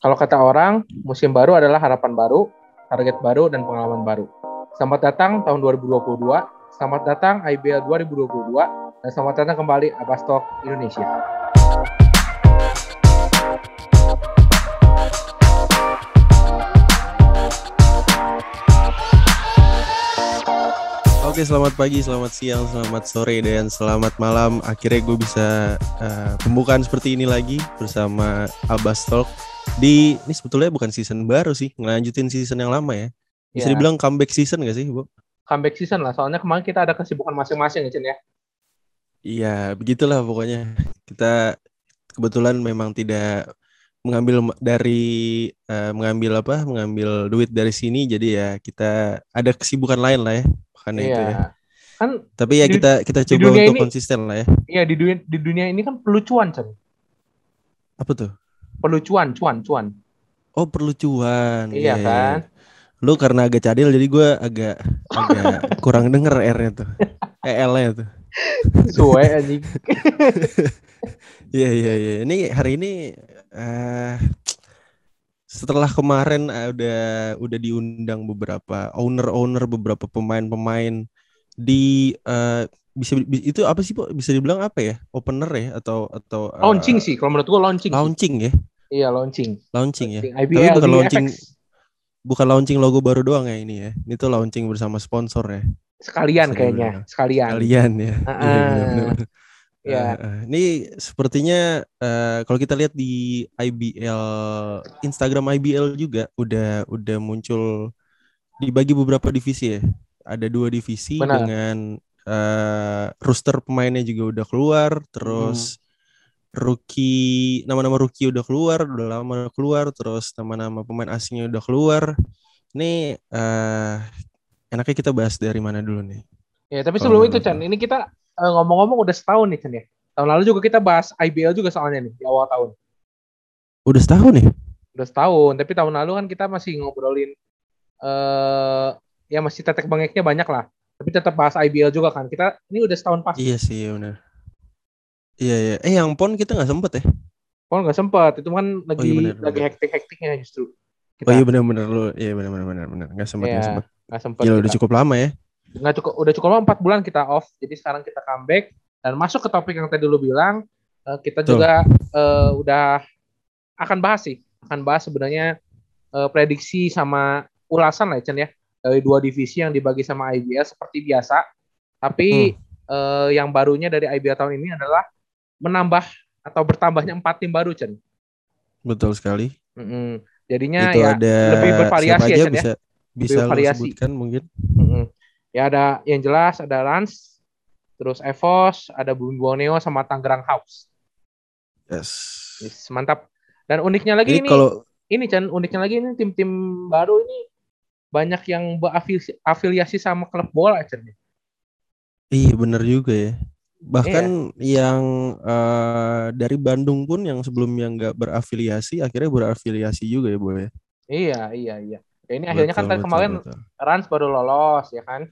Kalau kata orang, musim baru adalah harapan baru, target baru, dan pengalaman baru. Selamat datang tahun 2022, selamat datang IBL 2022, dan selamat datang kembali Abastok Indonesia. Oke, selamat pagi, selamat siang, selamat sore, dan selamat malam. Akhirnya gue bisa uh, pembukaan seperti ini lagi bersama Abbas Talk. Di ini sebetulnya bukan season baru sih, ngelanjutin season yang lama ya. Bisa ya. dibilang comeback season gak sih, Bu? Comeback season lah, soalnya kemarin kita ada kesibukan masing-masing ya, Cen ya. Iya, begitulah pokoknya. Kita kebetulan memang tidak mengambil dari uh, mengambil apa mengambil duit dari sini jadi ya kita ada kesibukan lain lah ya makanya iya. itu ya kan tapi ya di, kita kita coba untuk ini, konsisten lah ya iya di dunia di dunia ini kan perlu cuan Cen. apa tuh perlu cuan cuan. Cuan oh perlu cuan iya, iya, iya. kan? Lu karena agak cadil jadi gue agak agak kurang denger R-nya tuh. Eh L-nya tuh. Suwe anjing. Iya iya iya. Ini hari ini uh, setelah kemarin uh, udah udah diundang beberapa owner-owner beberapa pemain-pemain di uh, bisa itu apa sih po bisa dibilang apa ya? Opener ya? Atau atau uh, launching sih kalau menurut gua launching launching ya iya launching launching, ya IBL, tapi bukan launching FX. bukan launching logo baru doang ya ini ya ini tuh launching bersama sponsor ya sekalian kayaknya sekalian sekalian ya uh -uh. Iya, bener -bener. Ya. Uh, ini sepertinya uh, kalau kita lihat di IBL Instagram IBL juga udah udah muncul dibagi beberapa divisi ya. Ada dua divisi Benar. dengan uh, roster pemainnya juga udah keluar, terus hmm. Rookie nama-nama rookie udah keluar, udah lama keluar, terus nama-nama pemain asingnya udah keluar. Ini uh, enaknya kita bahas dari mana dulu nih? Ya, tapi sebelum itu Chan, ini kita uh, ngomong-ngomong udah setahun nih Chen ya. Tahun lalu juga kita bahas IBL juga soalnya nih di awal tahun. Udah setahun nih? Udah setahun, tapi tahun lalu kan kita masih ngobrolin uh, ya masih tetek bengeknya banyak lah. Tapi tetap bahas IBL juga kan. Kita ini udah setahun pas. Iya sih, benar. Iya iya. Eh yang PON kita nggak sempet ya? PON nggak sempet. Itu kan lagi oh, iya bener, lagi hektik-hektiknya justru. Kita. Oh iya benar-benar lu. Iya benar-benar benar benar. Nggak sempet nggak iya, sempet. Nggak sempet. Ya udah cukup lama ya nggak cukup udah cukup lama empat bulan kita off jadi sekarang kita comeback dan masuk ke topik yang tadi dulu bilang uh, kita Tuh. juga uh, udah akan bahas sih akan bahas sebenarnya uh, prediksi sama ulasan lah Chen ya dari dua divisi yang dibagi sama IBL seperti biasa tapi hmm. uh, yang barunya dari IBL tahun ini adalah menambah atau bertambahnya empat tim baru Chen betul sekali mm -hmm. jadinya Itu ya ada lebih bervariasi ya Chen bisa, ya bisa bervariasi. sebutkan mungkin mm -hmm ya ada yang jelas ada Rans, terus Evos, ada Bumi Borneo sama Tangerang House. Yes. yes mantap. Dan uniknya lagi ini, ini kalau ini Chan, uniknya lagi ini tim-tim baru ini banyak yang berafiliasi sama klub bola Chan. Iya bener juga ya. Bahkan iya. yang uh, dari Bandung pun yang sebelumnya nggak berafiliasi akhirnya berafiliasi juga ya Boy. Ya? Iya iya iya. Ya, ini betul, akhirnya kan betul, kemarin betul. Rans baru lolos ya kan.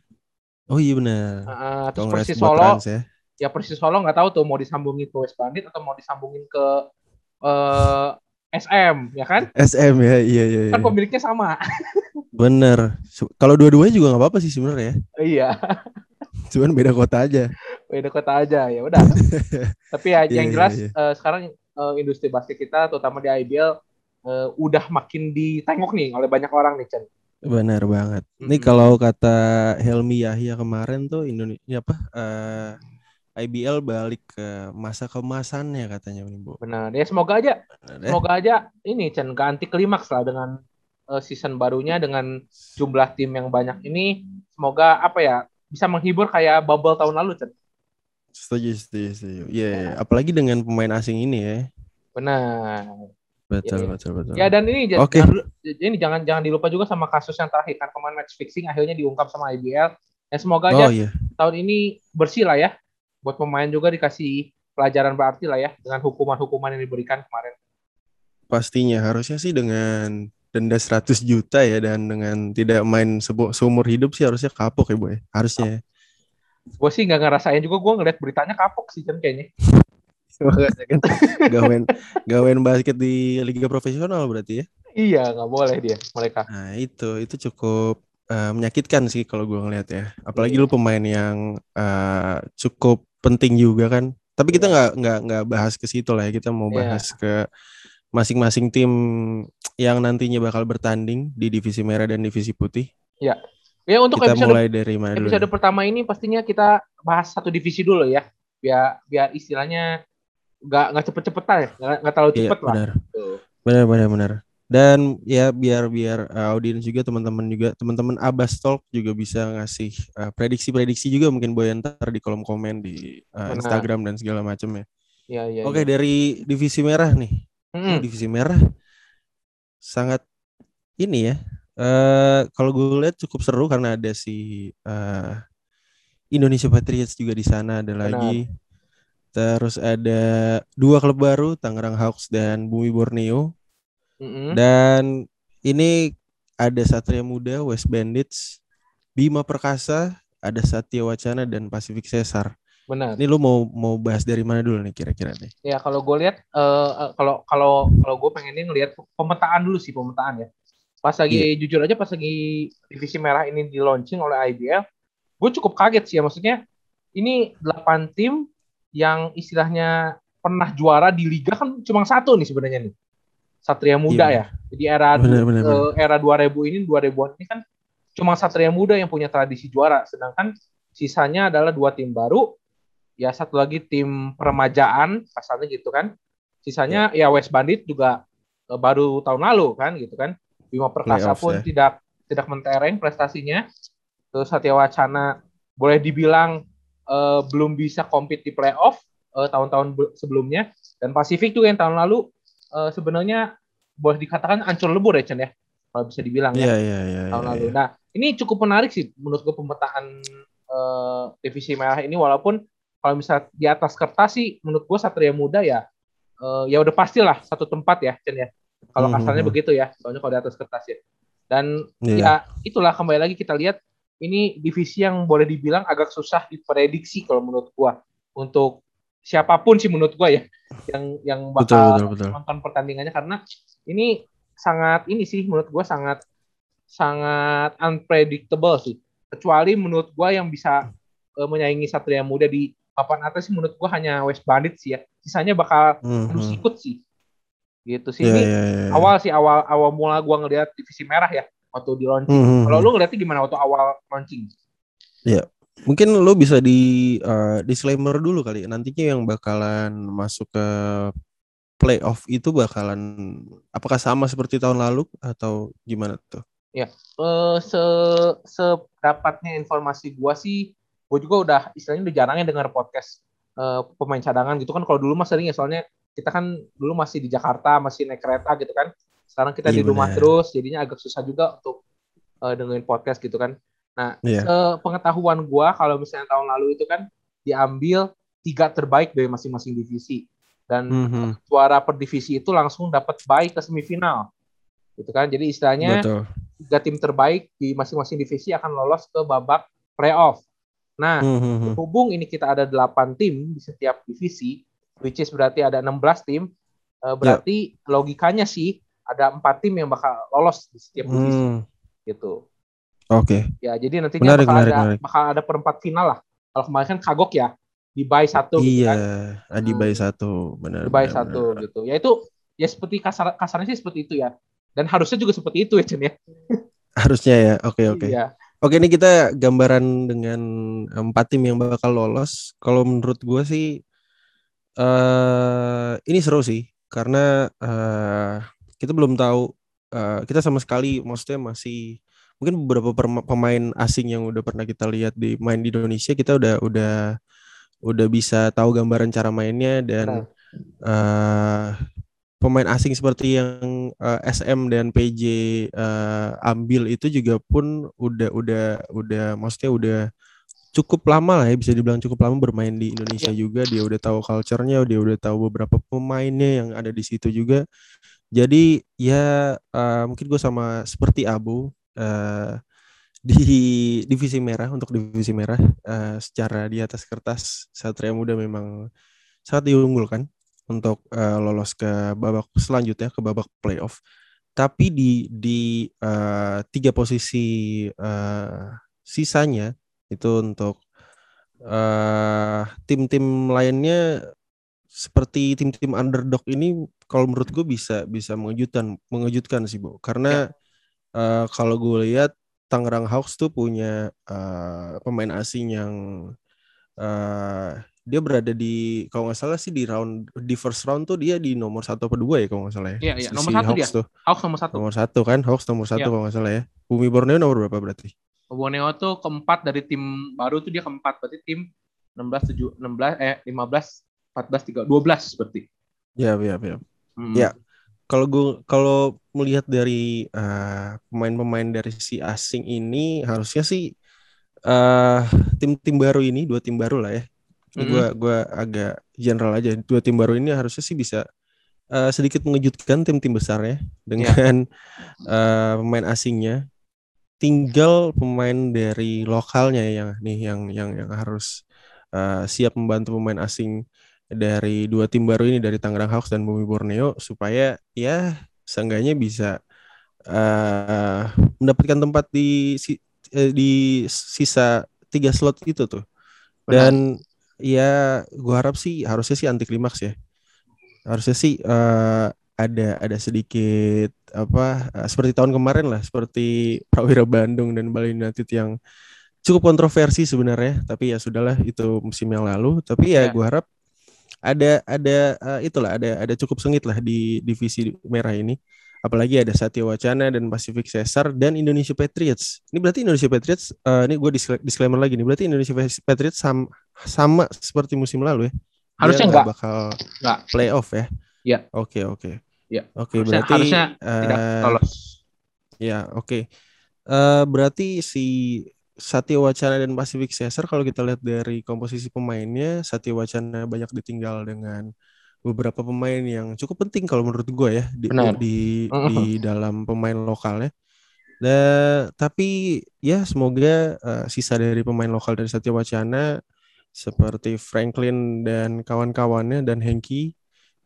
Oh iya benar. Uh, terus Persis Solo, ya. ya Persis Solo nggak tahu tuh mau disambungin ke West Bandit atau mau disambungin ke uh, eh, SM ya kan? SM ya, iya iya. iya. Kan pemiliknya sama. Bener. Kalau dua-duanya juga nggak apa-apa sih sebenarnya ya. Iya. Cuman beda kota aja. Beda kota aja ya udah. Tapi ya yang iya, jelas yeah, yeah. Uh, sekarang uh, industri basket kita terutama di IBL uh, udah makin ditengok nih oleh banyak orang nih Chen. Benar banget. Mm-hmm. Ini kalau kata Helmi Yahya kemarin tuh Indonesia apa uh, eh, IBL balik ke masa kemasannya katanya ini Bu. Benar. Ya semoga aja Benar, ya. semoga aja ini Chen ganti klimaks lah dengan uh, season barunya dengan jumlah tim yang banyak ini semoga apa ya bisa menghibur kayak bubble tahun lalu Chen. Setuju, setuju, setuju. Iya, yeah, ya. apalagi dengan pemain asing ini ya. Benar. Betul, ya, betul, betul. Ya dan ini okay. jangan, ini jangan jangan dilupa juga sama kasus yang terakhir kan kemarin match fixing akhirnya diungkap sama IBL. Ya semoga aja oh, iya. tahun ini bersih lah ya. Buat pemain juga dikasih pelajaran berarti lah ya dengan hukuman-hukuman yang diberikan kemarin. Pastinya harusnya sih dengan denda 100 juta ya dan dengan tidak main seumur hidup sih harusnya kapok ya boy harusnya. Gue sih nggak ngerasain juga gue ngeliat beritanya kapok sih kan kayaknya. Makanya kan gak main, gak main basket di liga profesional berarti ya? Iya, nggak boleh dia mereka. Nah itu itu cukup uh, menyakitkan sih kalau gue ngeliat ya. Apalagi iya. lu pemain yang uh, cukup penting juga kan. Tapi kita iya. nggak nggak nggak bahas ke situ lah ya. Kita mau iya. bahas yeah. ke masing-masing tim yang nantinya bakal bertanding di divisi merah dan divisi putih. Ya. Ya untuk kita episode, mulai dari mana episode dulu? pertama ini pastinya kita bahas satu divisi dulu ya. Biar biar istilahnya nggak nggak cepet-cepetan ya, nggak terlalu cepet iya, lah. Benar. benar benar benar. Dan ya biar biar uh, audiens juga teman-teman juga teman-teman Abbas Talk juga bisa ngasih uh, prediksi-prediksi juga mungkin boleh ntar di kolom komen di uh, Instagram dan segala macam ya. Ya, ya, Oke ya. dari divisi merah nih, hmm. divisi merah sangat ini ya. Uh, kalau gue lihat cukup seru karena ada si uh, Indonesia Patriots juga di sana ada Benar. lagi. Terus ada dua klub baru Tangerang Hawks dan Bumi Borneo hmm Dan ini ada Satria Muda, West Bandits, Bima Perkasa, ada Satya Wacana dan Pacific Cesar. Benar. Ini lu mau mau bahas dari mana dulu nih kira-kira nih? Ya kalau gue lihat uh, kalau kalau kalau gue pengennya ngelihat pemetaan dulu sih pemetaan ya. Pas lagi yeah. jujur aja pas lagi divisi merah ini di launching oleh IBL, gue cukup kaget sih ya maksudnya ini 8 tim yang istilahnya pernah juara di liga kan cuma satu nih sebenarnya nih. Satria Muda iya. ya. Jadi era bener, bener, uh, era 2000 ini 2000-an ini kan cuma Satria Muda yang punya tradisi juara, sedangkan sisanya adalah dua tim baru, ya satu lagi tim peremajaan, pasalnya gitu kan. Sisanya yeah. ya West Bandit juga uh, baru tahun lalu kan gitu kan. Bima Perkasa pun ya. tidak tidak mentereng prestasinya. Terus Satya Wacana boleh dibilang uh, belum bisa compete di playoff uh, tahun-tahun sebelumnya dan Pasifik juga yang tahun lalu uh, sebenarnya boleh dikatakan ancur lebur ya Chen ya kalau bisa dibilang yeah, ya yeah, yeah, tahun yeah, lalu. Yeah. Nah ini cukup menarik sih menurut gue pemetaan uh, divisi merah ini walaupun kalau misalnya di atas kertas sih menurut gue Satria Muda ya uh, ya udah pastilah satu tempat ya Chen ya kalau mm-hmm. kasarnya begitu ya soalnya kalau di atas kertas ya dan yeah. ya itulah kembali lagi kita lihat ini divisi yang boleh dibilang agak susah diprediksi kalau menurut gue untuk siapa pun sih menurut gue ya yang yang bakal betul, betul, betul. nonton pertandingannya karena ini sangat ini sih menurut gue sangat sangat unpredictable sih kecuali menurut gue yang bisa uh, menyaingi Satria Muda di papan atas sih menurut gue hanya West Bandit sih ya sisanya bakal mm -hmm. ikut sih gitu sih yeah, ini yeah, yeah, yeah. awal sih awal awal mula gue ngelihat divisi merah ya waktu di launching mm -hmm. kalau lu ngeliatnya gimana waktu awal launching Iya, mungkin lo bisa di uh, disclaimer dulu kali nantinya yang bakalan masuk ke playoff itu bakalan apakah sama seperti tahun lalu atau gimana tuh? Ya, uh, se sedapatnya informasi gua sih, gua juga udah istilahnya udah jarangnya dengar podcast uh, pemain cadangan gitu kan. Kalau dulu mas sering ya soalnya kita kan dulu masih di Jakarta, masih naik kereta gitu kan. Sekarang kita iya, di rumah bener. terus, jadinya agak susah juga untuk uh, dengerin podcast gitu kan. Nah, yeah. pengetahuan gua kalau misalnya tahun lalu itu kan diambil tiga terbaik dari masing-masing divisi dan mm -hmm. suara per divisi itu langsung dapat baik ke semifinal. Gitu kan. Jadi istilahnya Betul. tiga tim terbaik di masing-masing divisi akan lolos ke babak playoff. Nah, mm -hmm. hubung ini kita ada delapan tim di setiap divisi, which is berarti ada 16 tim, eh, berarti yeah. logikanya sih ada empat tim yang bakal lolos di setiap divisi. Mm. Gitu. Oke. Okay. Ya, jadi nantinya menarik, bakal menarik, ada menarik. bakal ada perempat final lah. Kalau kemarin kan kagok ya di buy satu gitu iya, gitu kan. di buy hmm. satu, benar. Di buy benar, satu benar. gitu. Ya itu ya seperti kasar kasarnya sih seperti itu ya. Dan harusnya juga seperti itu ya Chen ya. Harusnya ya. Oke, okay, oke. Okay. Iya. Oke, ini kita gambaran dengan empat tim yang bakal lolos. Kalau menurut gue sih uh, ini seru sih karena uh, kita belum tahu uh, kita sama sekali maksudnya masih mungkin beberapa pemain asing yang udah pernah kita lihat di main di Indonesia kita udah udah udah bisa tahu gambaran cara mainnya dan uh, pemain asing seperti yang uh, SM dan PJ uh, ambil itu juga pun udah udah udah maksudnya udah cukup lama lah ya bisa dibilang cukup lama bermain di Indonesia ya. juga dia udah tahu culture-nya dia udah tahu beberapa pemainnya yang ada di situ juga jadi ya uh, mungkin gue sama seperti Abu uh, di divisi merah untuk divisi merah uh, secara di atas kertas Satria Muda memang sangat diunggulkan untuk uh, lolos ke babak selanjutnya ke babak playoff. Tapi di di uh, tiga posisi uh, sisanya itu untuk tim-tim uh, lainnya seperti tim-tim underdog ini kalau menurut gue bisa bisa mengejutkan mengejutkan sih bu karena ya. uh, kalau gue lihat Tangerang Hawks tuh punya uh, pemain asing yang uh, dia berada di kalau nggak salah sih di round di first round tuh dia di nomor satu atau dua ya kalau nggak salah ya. Iya iya nomor si satu Hawks dia. Tuh. Hawks nomor satu. Nomor satu kan Hawks nomor satu ya. kalau nggak salah ya. Bumi Borneo nomor berapa berarti? Borneo tuh keempat dari tim baru tuh dia keempat berarti tim 16 7 16 eh 15 14 3 12 seperti. Ya, ya, ya. Hmm. Ya. Kalau gue kalau melihat dari uh, pemain-pemain dari si asing ini harusnya sih uh, tim-tim baru ini dua tim baru lah ya. Ini gue hmm. gua agak general aja. Dua tim baru ini harusnya sih bisa uh, sedikit mengejutkan tim-tim besarnya dengan yeah. uh, pemain asingnya. Tinggal pemain dari lokalnya yang nih yang yang yang harus uh, siap membantu pemain asing dari dua tim baru ini dari Tangerang Hawks dan Bumi Borneo supaya ya seenggaknya bisa uh, mendapatkan tempat di eh, di sisa tiga slot itu tuh. Dan Benar. ya gua harap sih harusnya sih anti klimaks ya. Harusnya sih uh, ada ada sedikit apa uh, seperti tahun kemarin lah seperti Prawira Bandung dan Bali United yang cukup kontroversi sebenarnya tapi ya sudahlah itu musim yang lalu tapi ya, ya. gue harap ada ada uh, itulah ada ada cukup sengit lah di divisi merah ini. Apalagi ada Satya Wacana dan Pacific Caesar dan Indonesia Patriots. Ini berarti Indonesia Patriots uh, ini gue disclaimer lagi nih. Berarti Indonesia Patriots sama, sama seperti musim lalu ya. Harusnya enggak bakal enggak. playoff ya. Iya. Oke, oke. Iya. Oke, berarti harusnya uh, tidak lolos. Ya, oke. Okay. Uh, berarti si Satya Wacana dan Pacific Caesar kalau kita lihat dari komposisi pemainnya Satya Wacana banyak ditinggal dengan beberapa pemain yang cukup penting kalau menurut gue ya di Benar. di, uh -huh. di dalam pemain lokalnya. Dan tapi ya semoga uh, sisa dari pemain lokal dari Satya Wacana seperti Franklin dan kawan-kawannya dan Hengki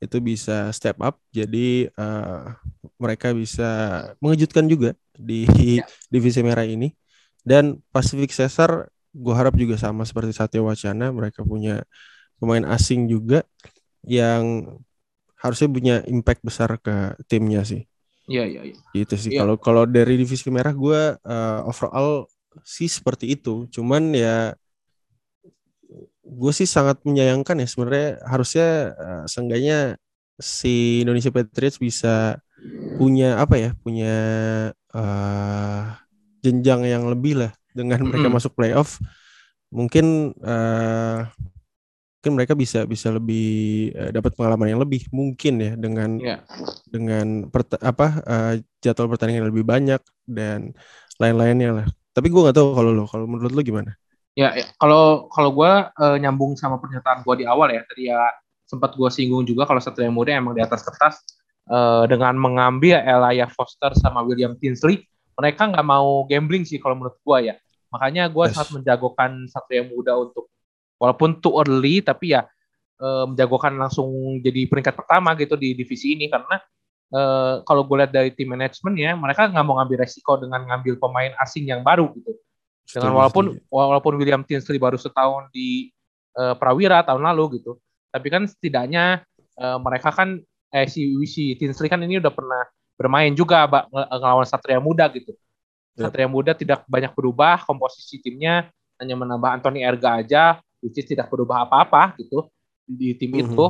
itu bisa step up jadi uh, mereka bisa mengejutkan juga di ya. divisi merah ini dan Pacific Caesar gue harap juga sama seperti Satya Wacana mereka punya pemain asing juga yang harusnya punya impact besar ke timnya sih. Iya iya iya. Gitu sih. Kalau ya. kalau dari divisi merah gue uh, overall sih seperti itu. Cuman ya gue sih sangat menyayangkan ya sebenarnya harusnya uh, seenggaknya si Indonesia Patriots bisa punya apa ya punya uh, jenjang yang lebih lah dengan mereka mm masuk playoff. Mungkin uh, mungkin mereka bisa bisa lebih uh, dapat pengalaman yang lebih mungkin ya dengan yeah. dengan apa uh, jadwal pertandingan yang lebih banyak dan lain-lainnya lah. Tapi gue nggak tahu kalau lo kalau menurut lo gimana ya, ya kalau kalau gue uh, nyambung sama pernyataan gue di awal ya tadi ya sempat gue singgung juga kalau satu yang muda emang di atas kertas uh, dengan mengambil Elijah Foster sama William Tinsley mereka nggak mau gambling sih kalau menurut gue ya. Makanya gue yes. sangat menjagokan satu yang muda untuk walaupun too early tapi ya e, menjagokan langsung jadi peringkat pertama gitu di divisi ini karena e, kalau gue lihat dari tim manajemen ya mereka nggak mau ngambil resiko dengan ngambil pemain asing yang baru gitu. Dengan walaupun walaupun William Tinsley baru setahun di e, Prawira tahun lalu gitu. Tapi kan setidaknya e, mereka kan eh si si Tinsley kan ini udah pernah bermain juga ngelawan Satria Muda gitu. Yep. Satria Muda tidak banyak berubah, komposisi timnya hanya menambah Anthony Erga aja, which is tidak berubah apa-apa gitu di tim mm -hmm. itu.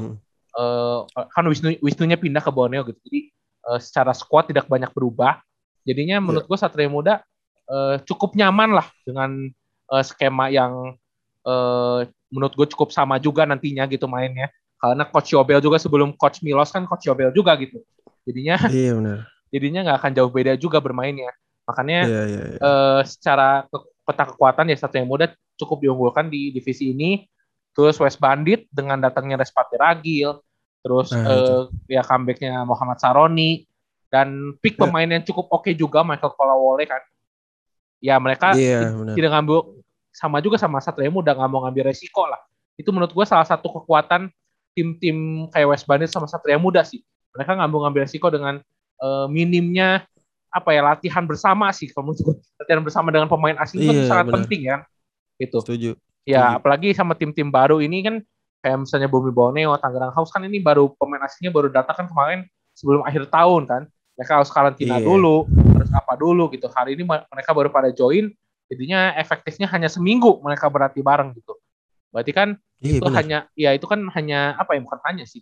Uh, kan Wisnu Wisnunya pindah ke Borneo gitu. Jadi uh, secara squad tidak banyak berubah. Jadinya menurut yeah. gue Satria Muda uh, cukup nyaman lah dengan uh, skema yang uh, menurut gue cukup sama juga nantinya gitu mainnya. Karena Coach Yobel juga sebelum Coach Milos kan Coach Yobel juga gitu. Jadinya iya benar. Jadinya nggak akan jauh beda juga bermainnya. Makanya iya, iya, iya. Uh, secara ke peta kekuatan ya satu yang muda cukup diunggulkan di divisi ini. Terus West Bandit dengan datangnya Respati Ragil, terus nah, uh, ya comebacknya Muhammad Saroni dan pick ya. pemain yang cukup oke okay juga Michael Kolawole kan. Ya mereka yeah, tidak ngambil sama juga sama satu yang muda nggak mau ngambil resiko lah. Itu menurut gue salah satu kekuatan tim-tim kayak West Bandit sama Satria Muda sih. Mereka ngambil ngambil resiko dengan uh, minimnya apa ya latihan bersama sih kalau menurut gue latihan bersama dengan pemain asing iya, itu sangat bener. penting ya gitu setuju ya Setuju. apalagi sama tim-tim baru ini kan kayak misalnya Bumi Borneo Tangerang House kan ini baru pemain asingnya baru datang kan kemarin sebelum akhir tahun kan mereka harus karantina iya. dulu harus apa dulu gitu hari ini mereka baru pada join jadinya efektifnya hanya seminggu mereka berarti bareng gitu berarti kan iya, itu bener. hanya ya itu kan hanya apa ya bukan hanya sih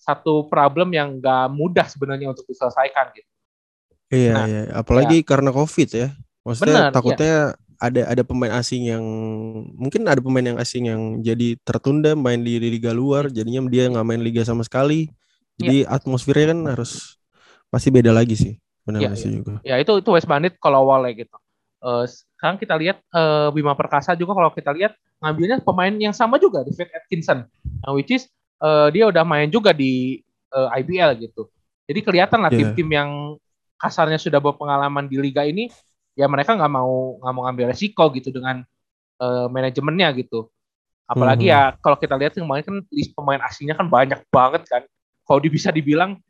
satu problem yang gak mudah sebenarnya untuk diselesaikan gitu Iya, nah, iya. apalagi ya. karena COVID ya. Maksudnya Bener, takutnya ya. ada ada pemain asing yang mungkin ada pemain yang asing yang jadi tertunda main di, liga luar, jadinya dia nggak main liga sama sekali. Jadi ya. atmosfernya kan harus pasti beda lagi sih. Benar ya, ya. juga. Ya itu itu West Bandit kalau awalnya gitu. Uh, sekarang kita lihat uh, Bima Perkasa juga kalau kita lihat ngambilnya pemain yang sama juga David Atkinson, nah, which is uh, dia udah main juga di uh, IBL gitu. Jadi kelihatan lah tim-tim yeah. yang kasarnya sudah berpengalaman di liga ini ya mereka nggak mau nggak mau ngambil resiko gitu dengan uh, manajemennya gitu apalagi hmm. ya kalau kita lihat kemarin kan list pemain asingnya kan banyak banget kan kalau bisa dibilang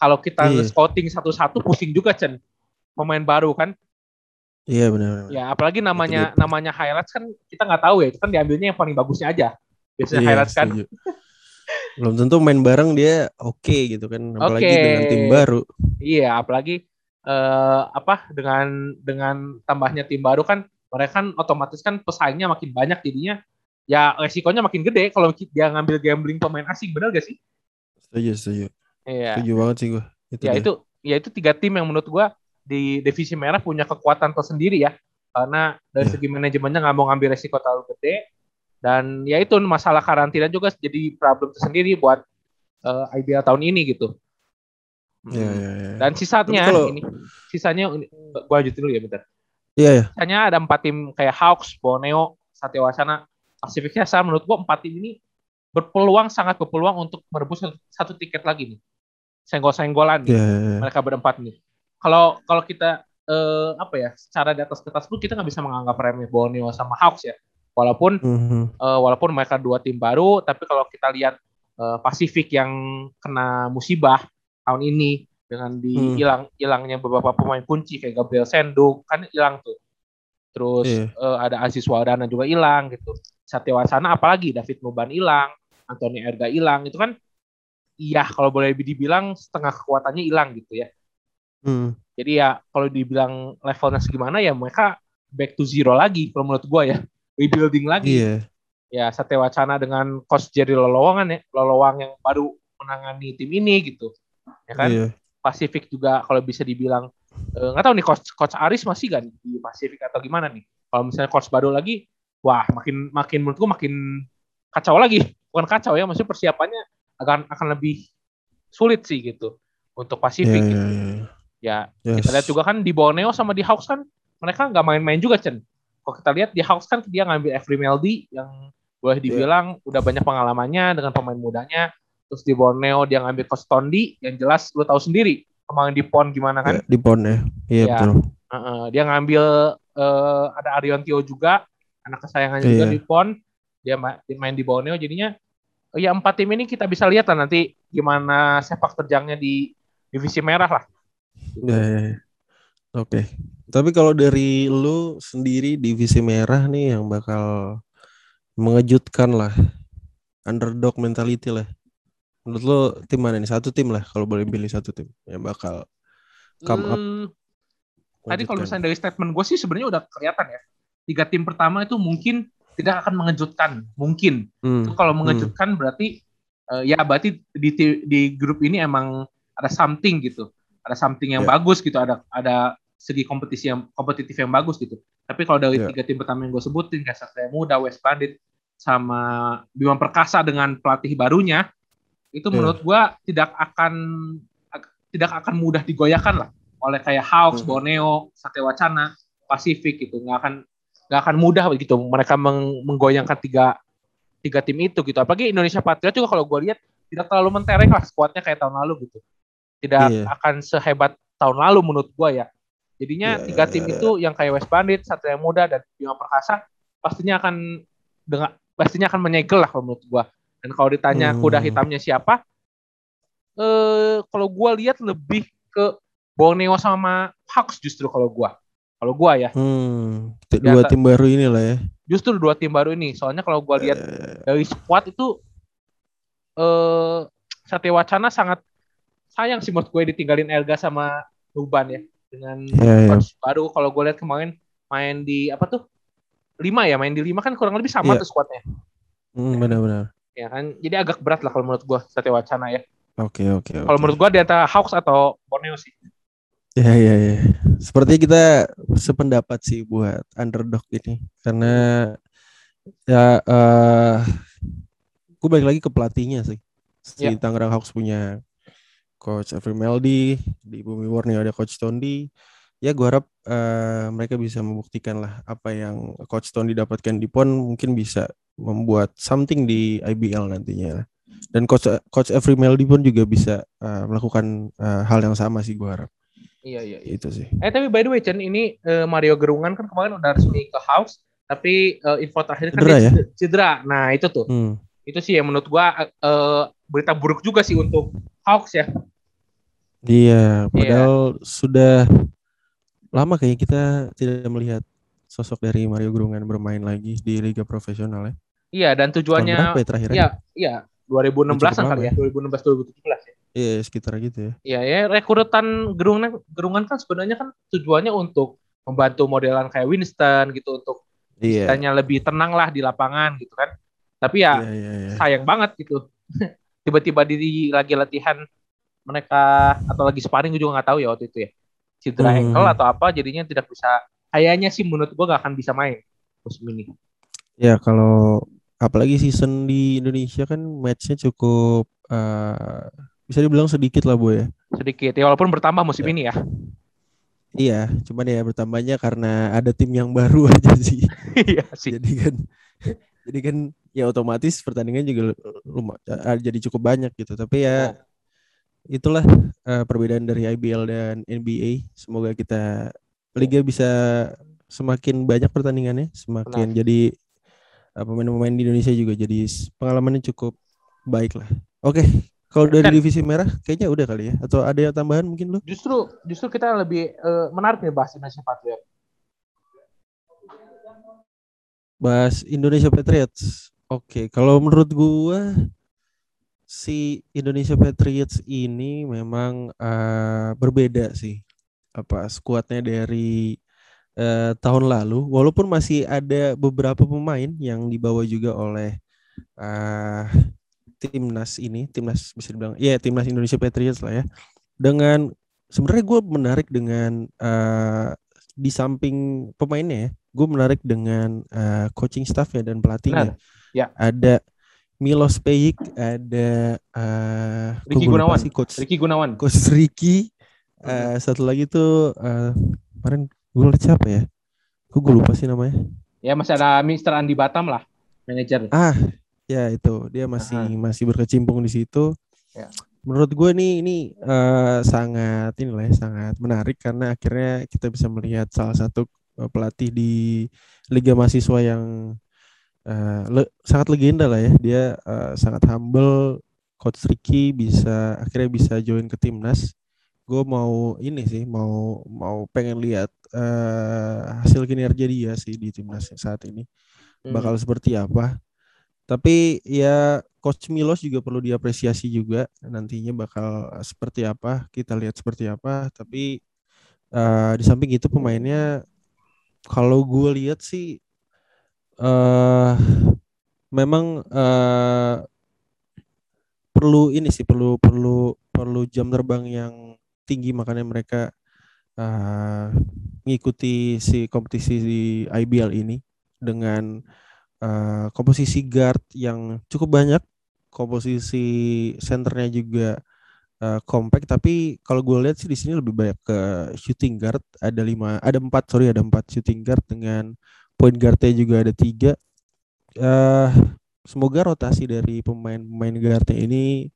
kalau kita iya. scouting satu-satu pusing juga Chen pemain baru kan iya benar, ya apalagi namanya Betul. namanya highlights kan kita nggak tahu ya itu kan diambilnya yang paling bagusnya aja biasanya iya, highlights kan belum tentu main bareng dia oke okay gitu kan apalagi okay. dengan tim baru iya apalagi uh, apa dengan dengan tambahnya tim baru kan mereka kan otomatis kan pesaingnya makin banyak jadinya ya resikonya makin gede kalau dia ngambil gambling pemain asing benar gak sih? Setuju setuju. Iya. Setuju banget sih gue. Itu ya dia. itu ya itu tiga tim yang menurut gue di divisi merah punya kekuatan tersendiri ya karena dari yeah. segi manajemennya nggak mau ngambil resiko terlalu gede dan ya itu masalah karantina juga jadi problem tersendiri buat uh, eh, IBL tahun ini gitu. Iya, iya, iya. Dan sisanya kalau... ini, sisanya gua lanjutin dulu ya bentar. Iya, iya. Sisanya ada empat tim kayak Hawks, Borneo, Satya Wacana, Pacific Jasa. Menurut gua empat tim ini berpeluang sangat berpeluang untuk merebus satu tiket lagi nih. Senggol-senggolan nih. Yeah, yeah, yeah. Mereka berempat nih. Kalau kalau kita eh, apa ya, secara di atas kertas pun kita nggak bisa menganggap remeh Borneo sama Hawks ya. Walaupun mm -hmm. eh, walaupun mereka dua tim baru, tapi kalau kita lihat eh, Pasifik yang kena musibah tahun ini dengan dihilang hmm. hilangnya beberapa pemain kunci kayak Gabriel Senduk kan hilang tuh. Terus yeah. Iya. uh, ada Aziz Wadana juga hilang gitu. Satya Wacana apalagi David Nuban hilang, Anthony Erga hilang itu kan iya kalau boleh dibilang setengah kekuatannya hilang gitu ya. Hmm. Jadi ya kalau dibilang levelnya segimana ya mereka back to zero lagi kalau menurut gua ya. Rebuilding lagi. Yeah. Ya Satya Wacana dengan coach Jerry Lolowangan ya, Lolowang yang baru menangani tim ini gitu ya kan iya. Pasifik juga kalau bisa dibilang eh, nggak uh, tahu nih coach coach Aris masih gak di Pasifik atau gimana nih kalau misalnya coach baru lagi wah makin makin menurutku makin kacau lagi bukan kacau ya maksudnya persiapannya akan akan lebih sulit sih gitu untuk Pasifik yeah, gitu. Yeah, yeah. Ya yes. kita lihat juga kan di Borneo sama di Hawks kan mereka nggak main-main juga Chen. Kalau kita lihat di Hawks kan dia ngambil Every Meldy yang boleh iya. dibilang yeah. udah banyak pengalamannya dengan pemain mudanya terus di Borneo dia ngambil coach Tondi yang jelas lu tahu sendiri kemarin di PON gimana kan? Ya, di PON ya. Iya ya. betul. Uh, uh, dia ngambil uh, ada Arion Tio juga anak kesayangannya yeah. juga di PON. Dia main di Borneo jadinya ya empat tim ini kita bisa lihat lah nanti gimana sepak terjangnya di divisi merah lah. Ya, ya, ya. Oke. Okay. Tapi kalau dari lu sendiri divisi merah nih yang bakal mengejutkan lah. Underdog mentality lah Menurut lo tim mana nih? Satu tim lah kalau boleh pilih satu tim yang bakal come up. Hmm, tadi kalau misalnya dari statement gue sih sebenarnya udah kelihatan ya. Tiga tim pertama itu mungkin tidak akan mengejutkan, mungkin. Hmm. Itu kalau mengejutkan hmm. berarti uh, ya berarti di di grup ini emang ada something gitu. Ada something yang yeah. bagus gitu, ada ada segi kompetisi yang kompetitif yang bagus gitu. Tapi kalau dari yeah. tiga tim pertama yang gue sebutin kayak Satria Muda, West Bandit sama Bima Perkasa dengan pelatih barunya itu yeah. menurut gua tidak akan tidak akan mudah digoyahkan lah oleh kayak Hawks, hmm. Borneo, Satya Wacana, Pasifik gitu nggak akan nggak akan mudah begitu mereka meng menggoyangkan tiga tiga tim itu gitu apalagi Indonesia Patriot juga kalau gue lihat tidak terlalu mentereng lah skuadnya kayak tahun lalu gitu tidak yeah. akan sehebat tahun lalu menurut gue ya jadinya yeah, tiga tim yeah, itu yeah. yang kayak West Bandit, Satria Muda dan Bima Perkasa pastinya akan dengan pastinya akan menyegel lah kalau menurut gue Dan kalau ditanya hmm. kuda hitamnya siapa, eh kalau gue lihat lebih ke Borneo sama Hawks justru kalau gue. Kalau gue ya. Hmm. Dua tim baru ini lah ya. Justru dua tim baru ini. Soalnya kalau gue lihat uh. dari squad itu eh Satya Wacana sangat sayang sih menurut gue ditinggalin Elga sama Ruban ya dengan yeah, yeah. baru kalau gue lihat kemarin main di apa tuh lima ya main di lima kan kurang lebih sama yeah. tuh squadnya. Hmm, benar-benar. Ya kan, jadi agak berat lah kalau menurut gue Satya Wacana ya. Oke okay, oke. Okay, kalau menurut gue di antara Hawks atau Borneo sih. Ya ya ya. Sepertinya kita sependapat sih buat underdog ini karena ya uh, eh, gue balik lagi ke pelatihnya sih. Si yeah. Tangerang Hawks punya coach Every Meldy, di Bumi Borneo ada coach Tondi ya gue harap uh, mereka bisa membuktikan lah apa yang coach Tony dapatkan di PON mungkin bisa membuat something di IBL nantinya dan coach coach Every Melody pun juga bisa uh, melakukan uh, hal yang sama sih gue harap iya, iya iya itu sih eh tapi by the way Chen ini uh, Mario Gerungan kan kemarin udah resmi ke House tapi uh, info terakhir kan cedera, dia ya? cedera nah itu tuh hmm. itu sih yang menurut gue uh, berita buruk juga sih untuk Hawks ya Iya, padahal yeah. sudah lama kayaknya kita tidak melihat sosok dari Mario Gerungan bermain lagi di liga profesional ya. Iya, dan tujuannya ya terakhir? Iya, iya, 2016 an kali ya, 2016 2017 ya. Iya, sekitar gitu ya. Iya, ya rekrutan Gerungan Gerungan kan sebenarnya kan tujuannya untuk membantu modelan kayak Winston gitu untuk iya. istilahnya lebih tenang lah di lapangan gitu kan. Tapi ya iya, iya, iya. sayang banget gitu. Tiba-tiba di lagi latihan mereka atau lagi sparring gue juga nggak tahu ya waktu itu ya cedera hmm. ankle atau apa jadinya tidak bisa kayaknya sih menurut gua gak akan bisa main musim ini. Ya kalau apalagi season di Indonesia kan matchnya cukup uh, bisa dibilang sedikit lah bu ya. Sedikit ya walaupun bertambah musim ya. ini ya. Iya, cuman ya bertambahnya karena ada tim yang baru aja sih. iya sih. Jadi kan jadi kan ya otomatis pertandingan juga lumayan eh, jadi cukup banyak gitu. Tapi ya, itulah uh, perbedaan dari IBL dan NBA. Semoga kita liga bisa semakin banyak pertandingannya, semakin Benar. jadi uh, pemain-pemain di Indonesia juga jadi pengalamannya cukup baik lah. Oke, okay. Kalau dari Dan, divisi merah kayaknya udah kali ya atau ada yang tambahan mungkin lo? Justru justru kita lebih uh, menarik nih bahas Indonesia Patriots. Bahas Indonesia Patriots. Oke, okay. kalau menurut gua si Indonesia Patriots ini memang uh, berbeda sih apa skuadnya dari uh, tahun lalu walaupun masih ada beberapa pemain yang dibawa juga oleh uh, timnas ini timnas bisa dibilang ya yeah, timnas Indonesia Patriots lah ya dengan sebenarnya gue menarik dengan uh, di samping pemainnya ya gue menarik dengan uh, coaching staffnya dan pelatihnya ya. ada Milos Pejik, ada uh, Ricky Gunawan. Si coach, Ricky Gunawan. Coach Ricky. Uh, satu lagi tuh uh, kemarin gue liat siapa ya? Gue gue lupa sih namanya. Ya masih ada Mr. Andi Batam lah, manajer. Ah, ya itu dia masih Aha. masih berkecimpung di situ. Ya. Menurut gue nih ini uh, sangat ini lah ya, sangat menarik karena akhirnya kita bisa melihat salah satu pelatih di Liga Mahasiswa yang uh, le sangat legenda lah ya. Dia uh, sangat humble. Coach Ricky bisa akhirnya bisa join ke timnas. Gue mau ini sih, mau mau pengen lihat uh, hasil kinerja dia sih di timnas saat ini. Hmm. Bakal seperti apa? Tapi ya Coach Milos juga perlu diapresiasi juga nantinya bakal seperti apa kita lihat seperti apa. Tapi uh, di samping itu pemainnya kalau gue lihat sih uh, memang uh, perlu ini sih perlu perlu perlu jam terbang yang tinggi makanya mereka uh, si kompetisi di IBL ini dengan uh, komposisi guard yang cukup banyak komposisi centernya juga uh, compact tapi kalau gue lihat sih di sini lebih banyak ke shooting guard ada lima ada empat sorry ada empat shooting guard dengan point guardnya juga ada tiga. Uh, semoga rotasi dari pemain-pemain guardnya ini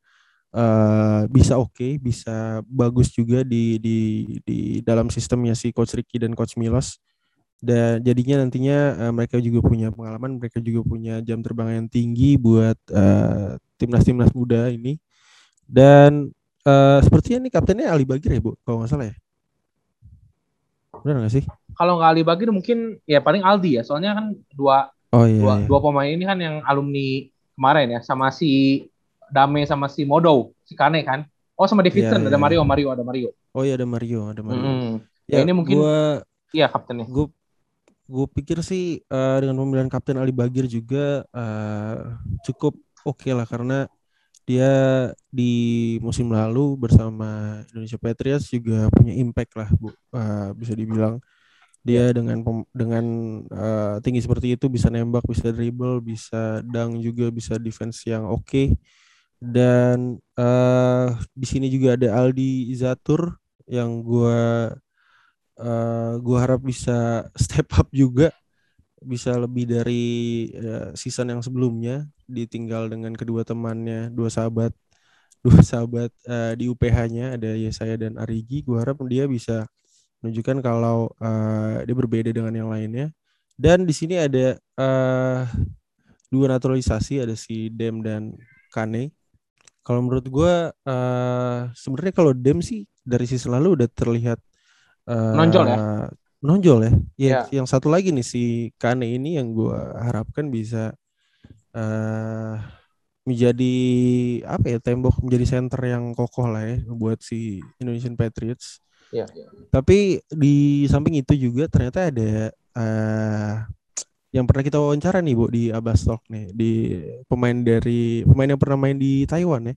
uh, bisa oke, okay, bisa bagus juga di di di dalam sistemnya si Coach Ricky dan Coach Milos. Dan jadinya nantinya uh, mereka juga punya pengalaman, mereka juga punya jam terbang yang tinggi buat uh, timnas-timnas muda ini. Dan uh, sepertinya ini kaptennya Ali Bagir ya, Bu, kalau nggak salah ya. Benar nggak sih? Kalau nggak Ali Bagir mungkin ya paling Aldi ya, soalnya kan dua oh, iya, dua, iya. dua pemain ini kan yang alumni kemarin ya, sama si Dame sama si Modo, si Kane kan. Oh sama Davidson, iya, iya. ada Mario, Mario, ada Mario. Oh iya ada Mario, ada Mario. Hmm. Ya, ya ini mungkin gua, iya kaptennya. Gue gue pikir sih uh, dengan pemilihan kapten Ali Bagir juga uh, cukup oke okay lah karena dia di musim lalu bersama Indonesia Patriots juga punya impact lah bu uh, bisa dibilang dia iya. dengan dengan uh, tinggi seperti itu bisa nembak bisa dribble bisa dang juga bisa defense yang oke okay. dan uh, di sini juga ada Aldi Zatur yang gue uh, gue harap bisa step up juga bisa lebih dari uh, season yang sebelumnya ditinggal dengan kedua temannya dua sahabat dua sahabat uh, di UPH-nya ada Yesaya dan Arigi. Gue harap dia bisa menunjukkan kalau uh, dia berbeda dengan yang lainnya. Dan di sini ada uh, dua naturalisasi ada si Dem dan Kane. Kalau menurut gue uh, sebenarnya kalau Dem sih dari sisi lalu udah terlihat uh, nonjol ya nonjol ya. Ya, yeah. yang satu lagi nih si Kane ini yang gue harapkan bisa uh, menjadi apa ya tembok menjadi center yang kokoh lah ya buat si Indonesian Patriots. Yeah, yeah. Tapi di samping itu juga ternyata ada uh, yang pernah kita wawancara nih bu di Abastok nih di pemain dari pemain yang pernah main di Taiwan ya.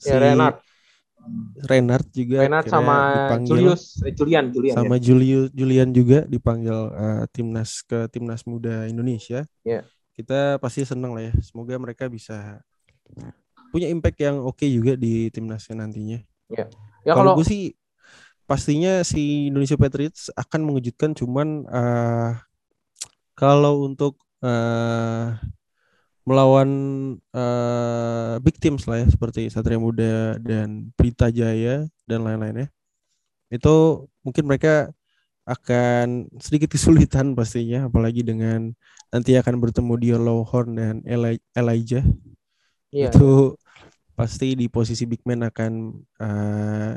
Si, ya Renard. Renard juga Renard sama Julius eh, Julian Julian sama ya. Julius Julian juga dipanggil uh, timnas ke timnas muda Indonesia. Yeah. Kita pasti senang lah ya. Semoga mereka bisa punya impact yang oke okay juga di timnasnya nantinya. Yeah. Ya kalau gue sih pastinya si Indonesia Patriots akan mengejutkan cuman uh, kalau untuk uh, melawan uh, big teams lah ya seperti Satria Muda dan Pelita Jaya dan lain-lainnya itu mungkin mereka akan sedikit kesulitan pastinya apalagi dengan nanti akan bertemu di Lowhorn dan Elijah yeah. itu pasti di posisi big man akan uh,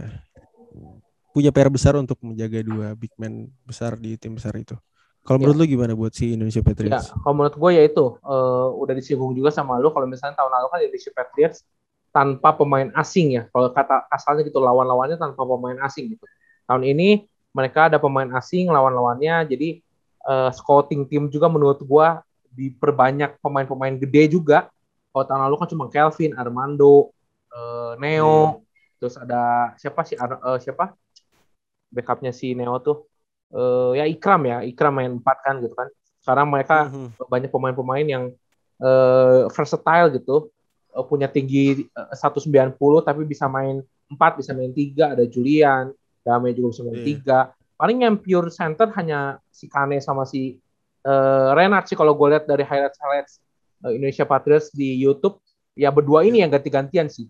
punya PR besar untuk menjaga dua big man besar di tim besar itu. Kalau menurut ya. lu gimana buat si Indonesia Patriots? Ya, kalau menurut gue ya itu uh, udah disinggung juga sama lu kalau misalnya tahun lalu kan Indonesia Patriots tanpa pemain asing ya. Kalau kata asalnya gitu lawan-lawannya tanpa pemain asing gitu. Tahun ini mereka ada pemain asing lawan-lawannya jadi uh, scouting tim juga menurut gue diperbanyak pemain-pemain gede juga. Kalau tahun lalu kan cuma Kelvin, Armando, uh, Neo, hmm. terus ada siapa sih uh, siapa backupnya si Neo tuh uh, ya Ikram ya Ikram main empat kan gitu kan. Sekarang mereka mm-hmm. banyak pemain-pemain yang uh, versatile gitu. Uh, punya tinggi uh, 190 tapi bisa main empat bisa main tiga. Ada Julian Dame juga bisa main yeah. paling yang pure center hanya si Kane sama si uh, Renard sih kalau gue lihat dari highlights highlights uh, Indonesia Patriots di YouTube. Ya berdua ini yang ganti-gantian sih.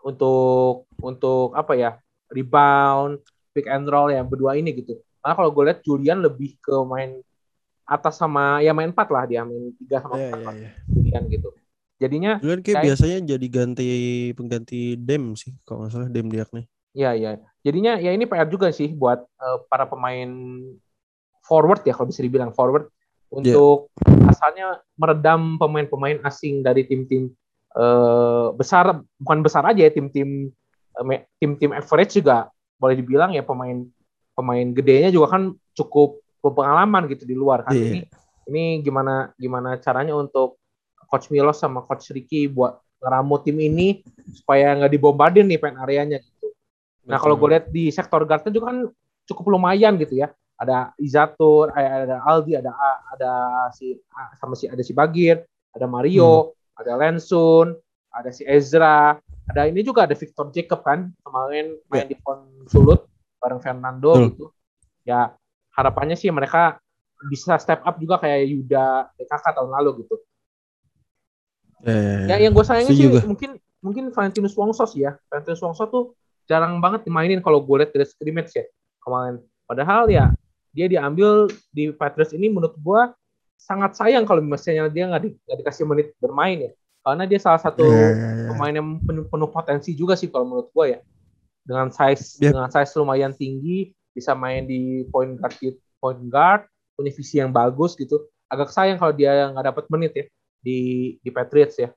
Untuk untuk apa ya rebound pick and roll yang berdua ini gitu karena kalau gue lihat Julian lebih ke main atas sama ya main empat lah dia main tiga sama yeah, empat yeah, yeah. Julian gitu. Jadinya Julian kayak, kayak biasanya jadi ganti pengganti Dem sih kalau nggak salah Dem Diak nih. Iya iya. Jadinya ya ini PR juga sih buat uh, para pemain forward ya kalau bisa dibilang forward untuk yeah. asalnya meredam pemain-pemain asing dari tim-tim uh, besar bukan besar aja ya tim-tim uh, tim-tim average juga boleh dibilang ya pemain pemain gedenya juga kan cukup berpengalaman gitu di luar kan. Yeah. Ini ini gimana gimana caranya untuk coach Milos sama coach Ricky buat ngeramu tim ini supaya nggak dibombardir nih pen areanya gitu. Nah, kalau gue lihat di sektor guardnya juga kan cukup lumayan gitu ya. Ada Izatur, eh, ada Aldi, ada ada si sama si ada si Bagir, ada Mario, hmm. ada Lensun, ada si Ezra, ada ini juga ada Victor Jacob kan kemarin main yeah. di Pon Sulut bareng Fernando hmm. gitu. Ya harapannya sih mereka bisa step up juga kayak Yuda PKK tahun lalu gitu. Ya, ya. ya yang gue sayangin sih juga. mungkin mungkin Valentinus Wongso sih ya. Valentinus Wongso tuh jarang banget dimainin kalau gue lihat dari scrimmage ya kemarin. Padahal ya dia diambil di Patriots ini menurut gue sangat sayang kalau misalnya dia nggak di, dikasih menit bermain ya karena dia salah satu yeah, yeah, yeah. pemain yang penuh, penuh potensi juga sih kalau menurut gue ya dengan size yep. dengan size lumayan tinggi bisa main di point guard point guard punya visi yang bagus gitu agak sayang kalau dia nggak dapat menit ya di di Patriots ya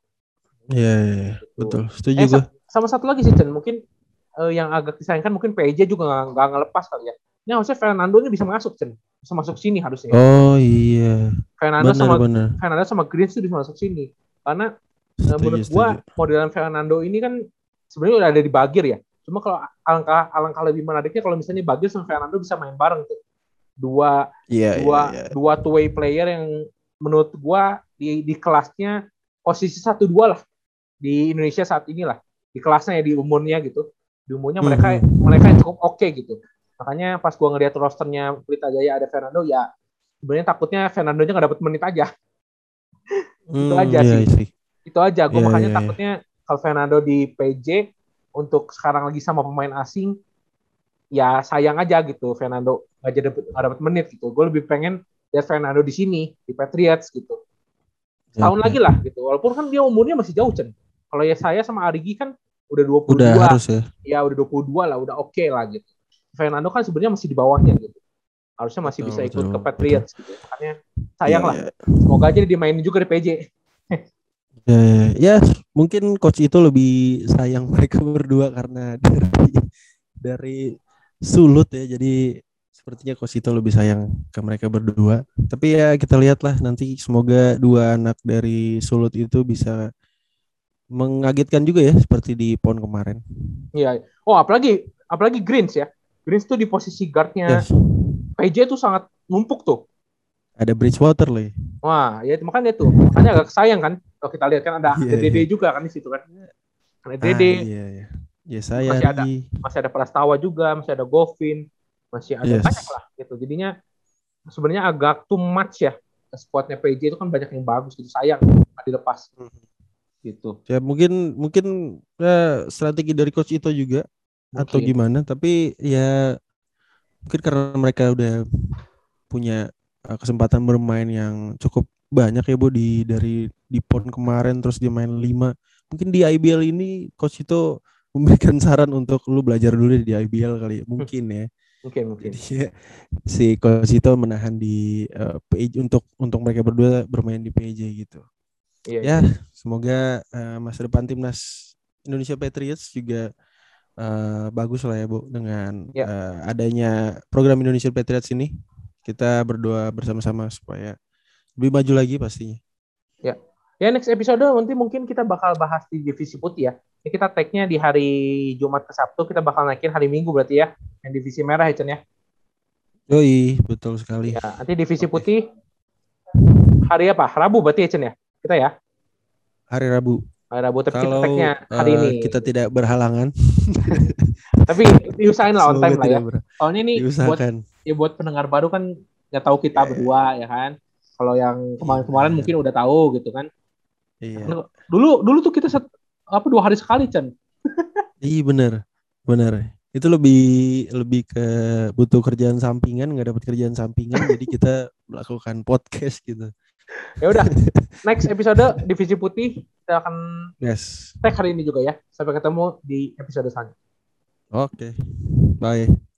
Iya, yeah, yeah, yeah. betul. Setuju eh, gue. Sama satu lagi sih, Chen. Mungkin uh, yang agak disayangkan mungkin PJ juga nggak ngelepas kali ya. Ini harusnya Fernando ini bisa masuk, Chen. Bisa masuk sini harusnya. Oh iya. Fernando bener, sama bener. Fernando sama Green tuh bisa masuk sini. Karena setuju, menurut gua modelan Fernando ini kan sebenarnya udah ada di Bagir ya. Cuma kalau alangkah alangkah lebih menariknya kalau misalnya Bagir sama Fernando bisa main bareng tuh. Dua yeah, dua yeah, yeah. dua two way player yang menurut gua di di kelasnya posisi satu dua lah di Indonesia saat inilah di kelasnya ya di umurnya gitu di umurnya mereka mm -hmm. mereka yang cukup oke okay, gitu makanya pas gua ngeliat rosternya Pelita Jaya ada Fernando ya sebenarnya takutnya Fernando nya nggak dapat menit aja mm, itu aja yeah, sih itu aja gue yeah, makanya yeah, iya. takutnya yeah. kalau Fernando di PJ untuk sekarang lagi sama pemain asing ya sayang aja gitu Fernando nggak jadi nggak dapat menit gitu gue lebih pengen lihat Fernando di sini di Patriots gitu setahun okay. lagi lah gitu walaupun kan dia umurnya masih jauh Chen kalau ya saya sama Arigi kan udah 22. Udah harus ya. Ya udah 22 lah, udah oke okay lah gitu. Fernando kan sebenarnya masih di bawahnya gitu. Harusnya masih betul, bisa ikut betul, ke Patriots betul. gitu. Makanya sayang yeah, lah. Yeah. Semoga aja dimainin juga di PJ. Ya, ya, ya, mungkin coach itu lebih sayang mereka berdua karena dari dari sulut ya. Jadi sepertinya coach itu lebih sayang ke mereka berdua. Tapi ya kita lihatlah nanti semoga dua anak dari sulut itu bisa mengagetkan juga ya seperti di PON kemarin. Iya. Oh, apalagi apalagi Greens ya. Greens tuh di posisi guardnya yes. PJ tuh sangat numpuk tuh. Ada Bridgewater loh. Wah, ya makanya tuh. Makanya agak sayang kan kalau kita lihat kan ada yeah, DD yeah. juga kan di situ kan. Ada DD. Ah, iya, iya. Ya saya masih ada masih ada Prastawa juga, masih ada Govin, masih ada yes. banyak lah gitu. Jadinya sebenarnya agak too much ya. Squadnya PJ itu kan banyak yang bagus gitu. Sayang dilepas. Mm -hmm gitu. Ya mungkin mungkin ya, strategi dari coach itu juga mungkin. atau gimana, tapi ya mungkin karena mereka udah punya uh, kesempatan bermain yang cukup banyak ya Bu di dari di pon kemarin terus dia main 5. Mungkin di IBL ini coach itu memberikan saran untuk lu belajar dulu di IBL kali ya. Mungkin ya. Mungkin mungkin. Jadi ya, si coach itu menahan di uh, PJ untuk untuk mereka berdua bermain di PJ gitu. Iya, ya, iya. semoga uh, masa depan timnas Indonesia Patriots juga uh, bagus lah ya Bu dengan ya. uh, adanya program Indonesia Patriots ini. Kita berdoa bersama-sama supaya lebih maju lagi pastinya. Ya. Ya next episode nanti mungkin kita bakal bahas di divisi putih ya. Ini kita tag-nya di hari Jumat ke Sabtu, kita bakal naikin hari Minggu berarti ya. Yang divisi merah ya Chen ya. Yoi, betul sekali. Ya, nanti divisi putih hari apa? Rabu berarti ya Chen ya? kita ya. Hari Rabu. Hari Rabu tapi Kalau, kita hari uh, ini. Kita tidak berhalangan. tapi diusahain lah on time lah ya. Soalnya ini buat ya buat pendengar baru kan nggak tahu kita yeah. berdua ya kan. Kalau yang kemarin-kemarin yeah. mungkin udah tahu gitu kan. Iya. Yeah. Dulu dulu tuh kita set, apa dua hari sekali Chan. iya bener bener itu lebih lebih ke butuh kerjaan sampingan nggak dapat kerjaan sampingan jadi kita melakukan podcast gitu ya udah next episode divisi putih kita akan yes tag hari ini juga ya sampai ketemu di episode selanjutnya oke okay. bye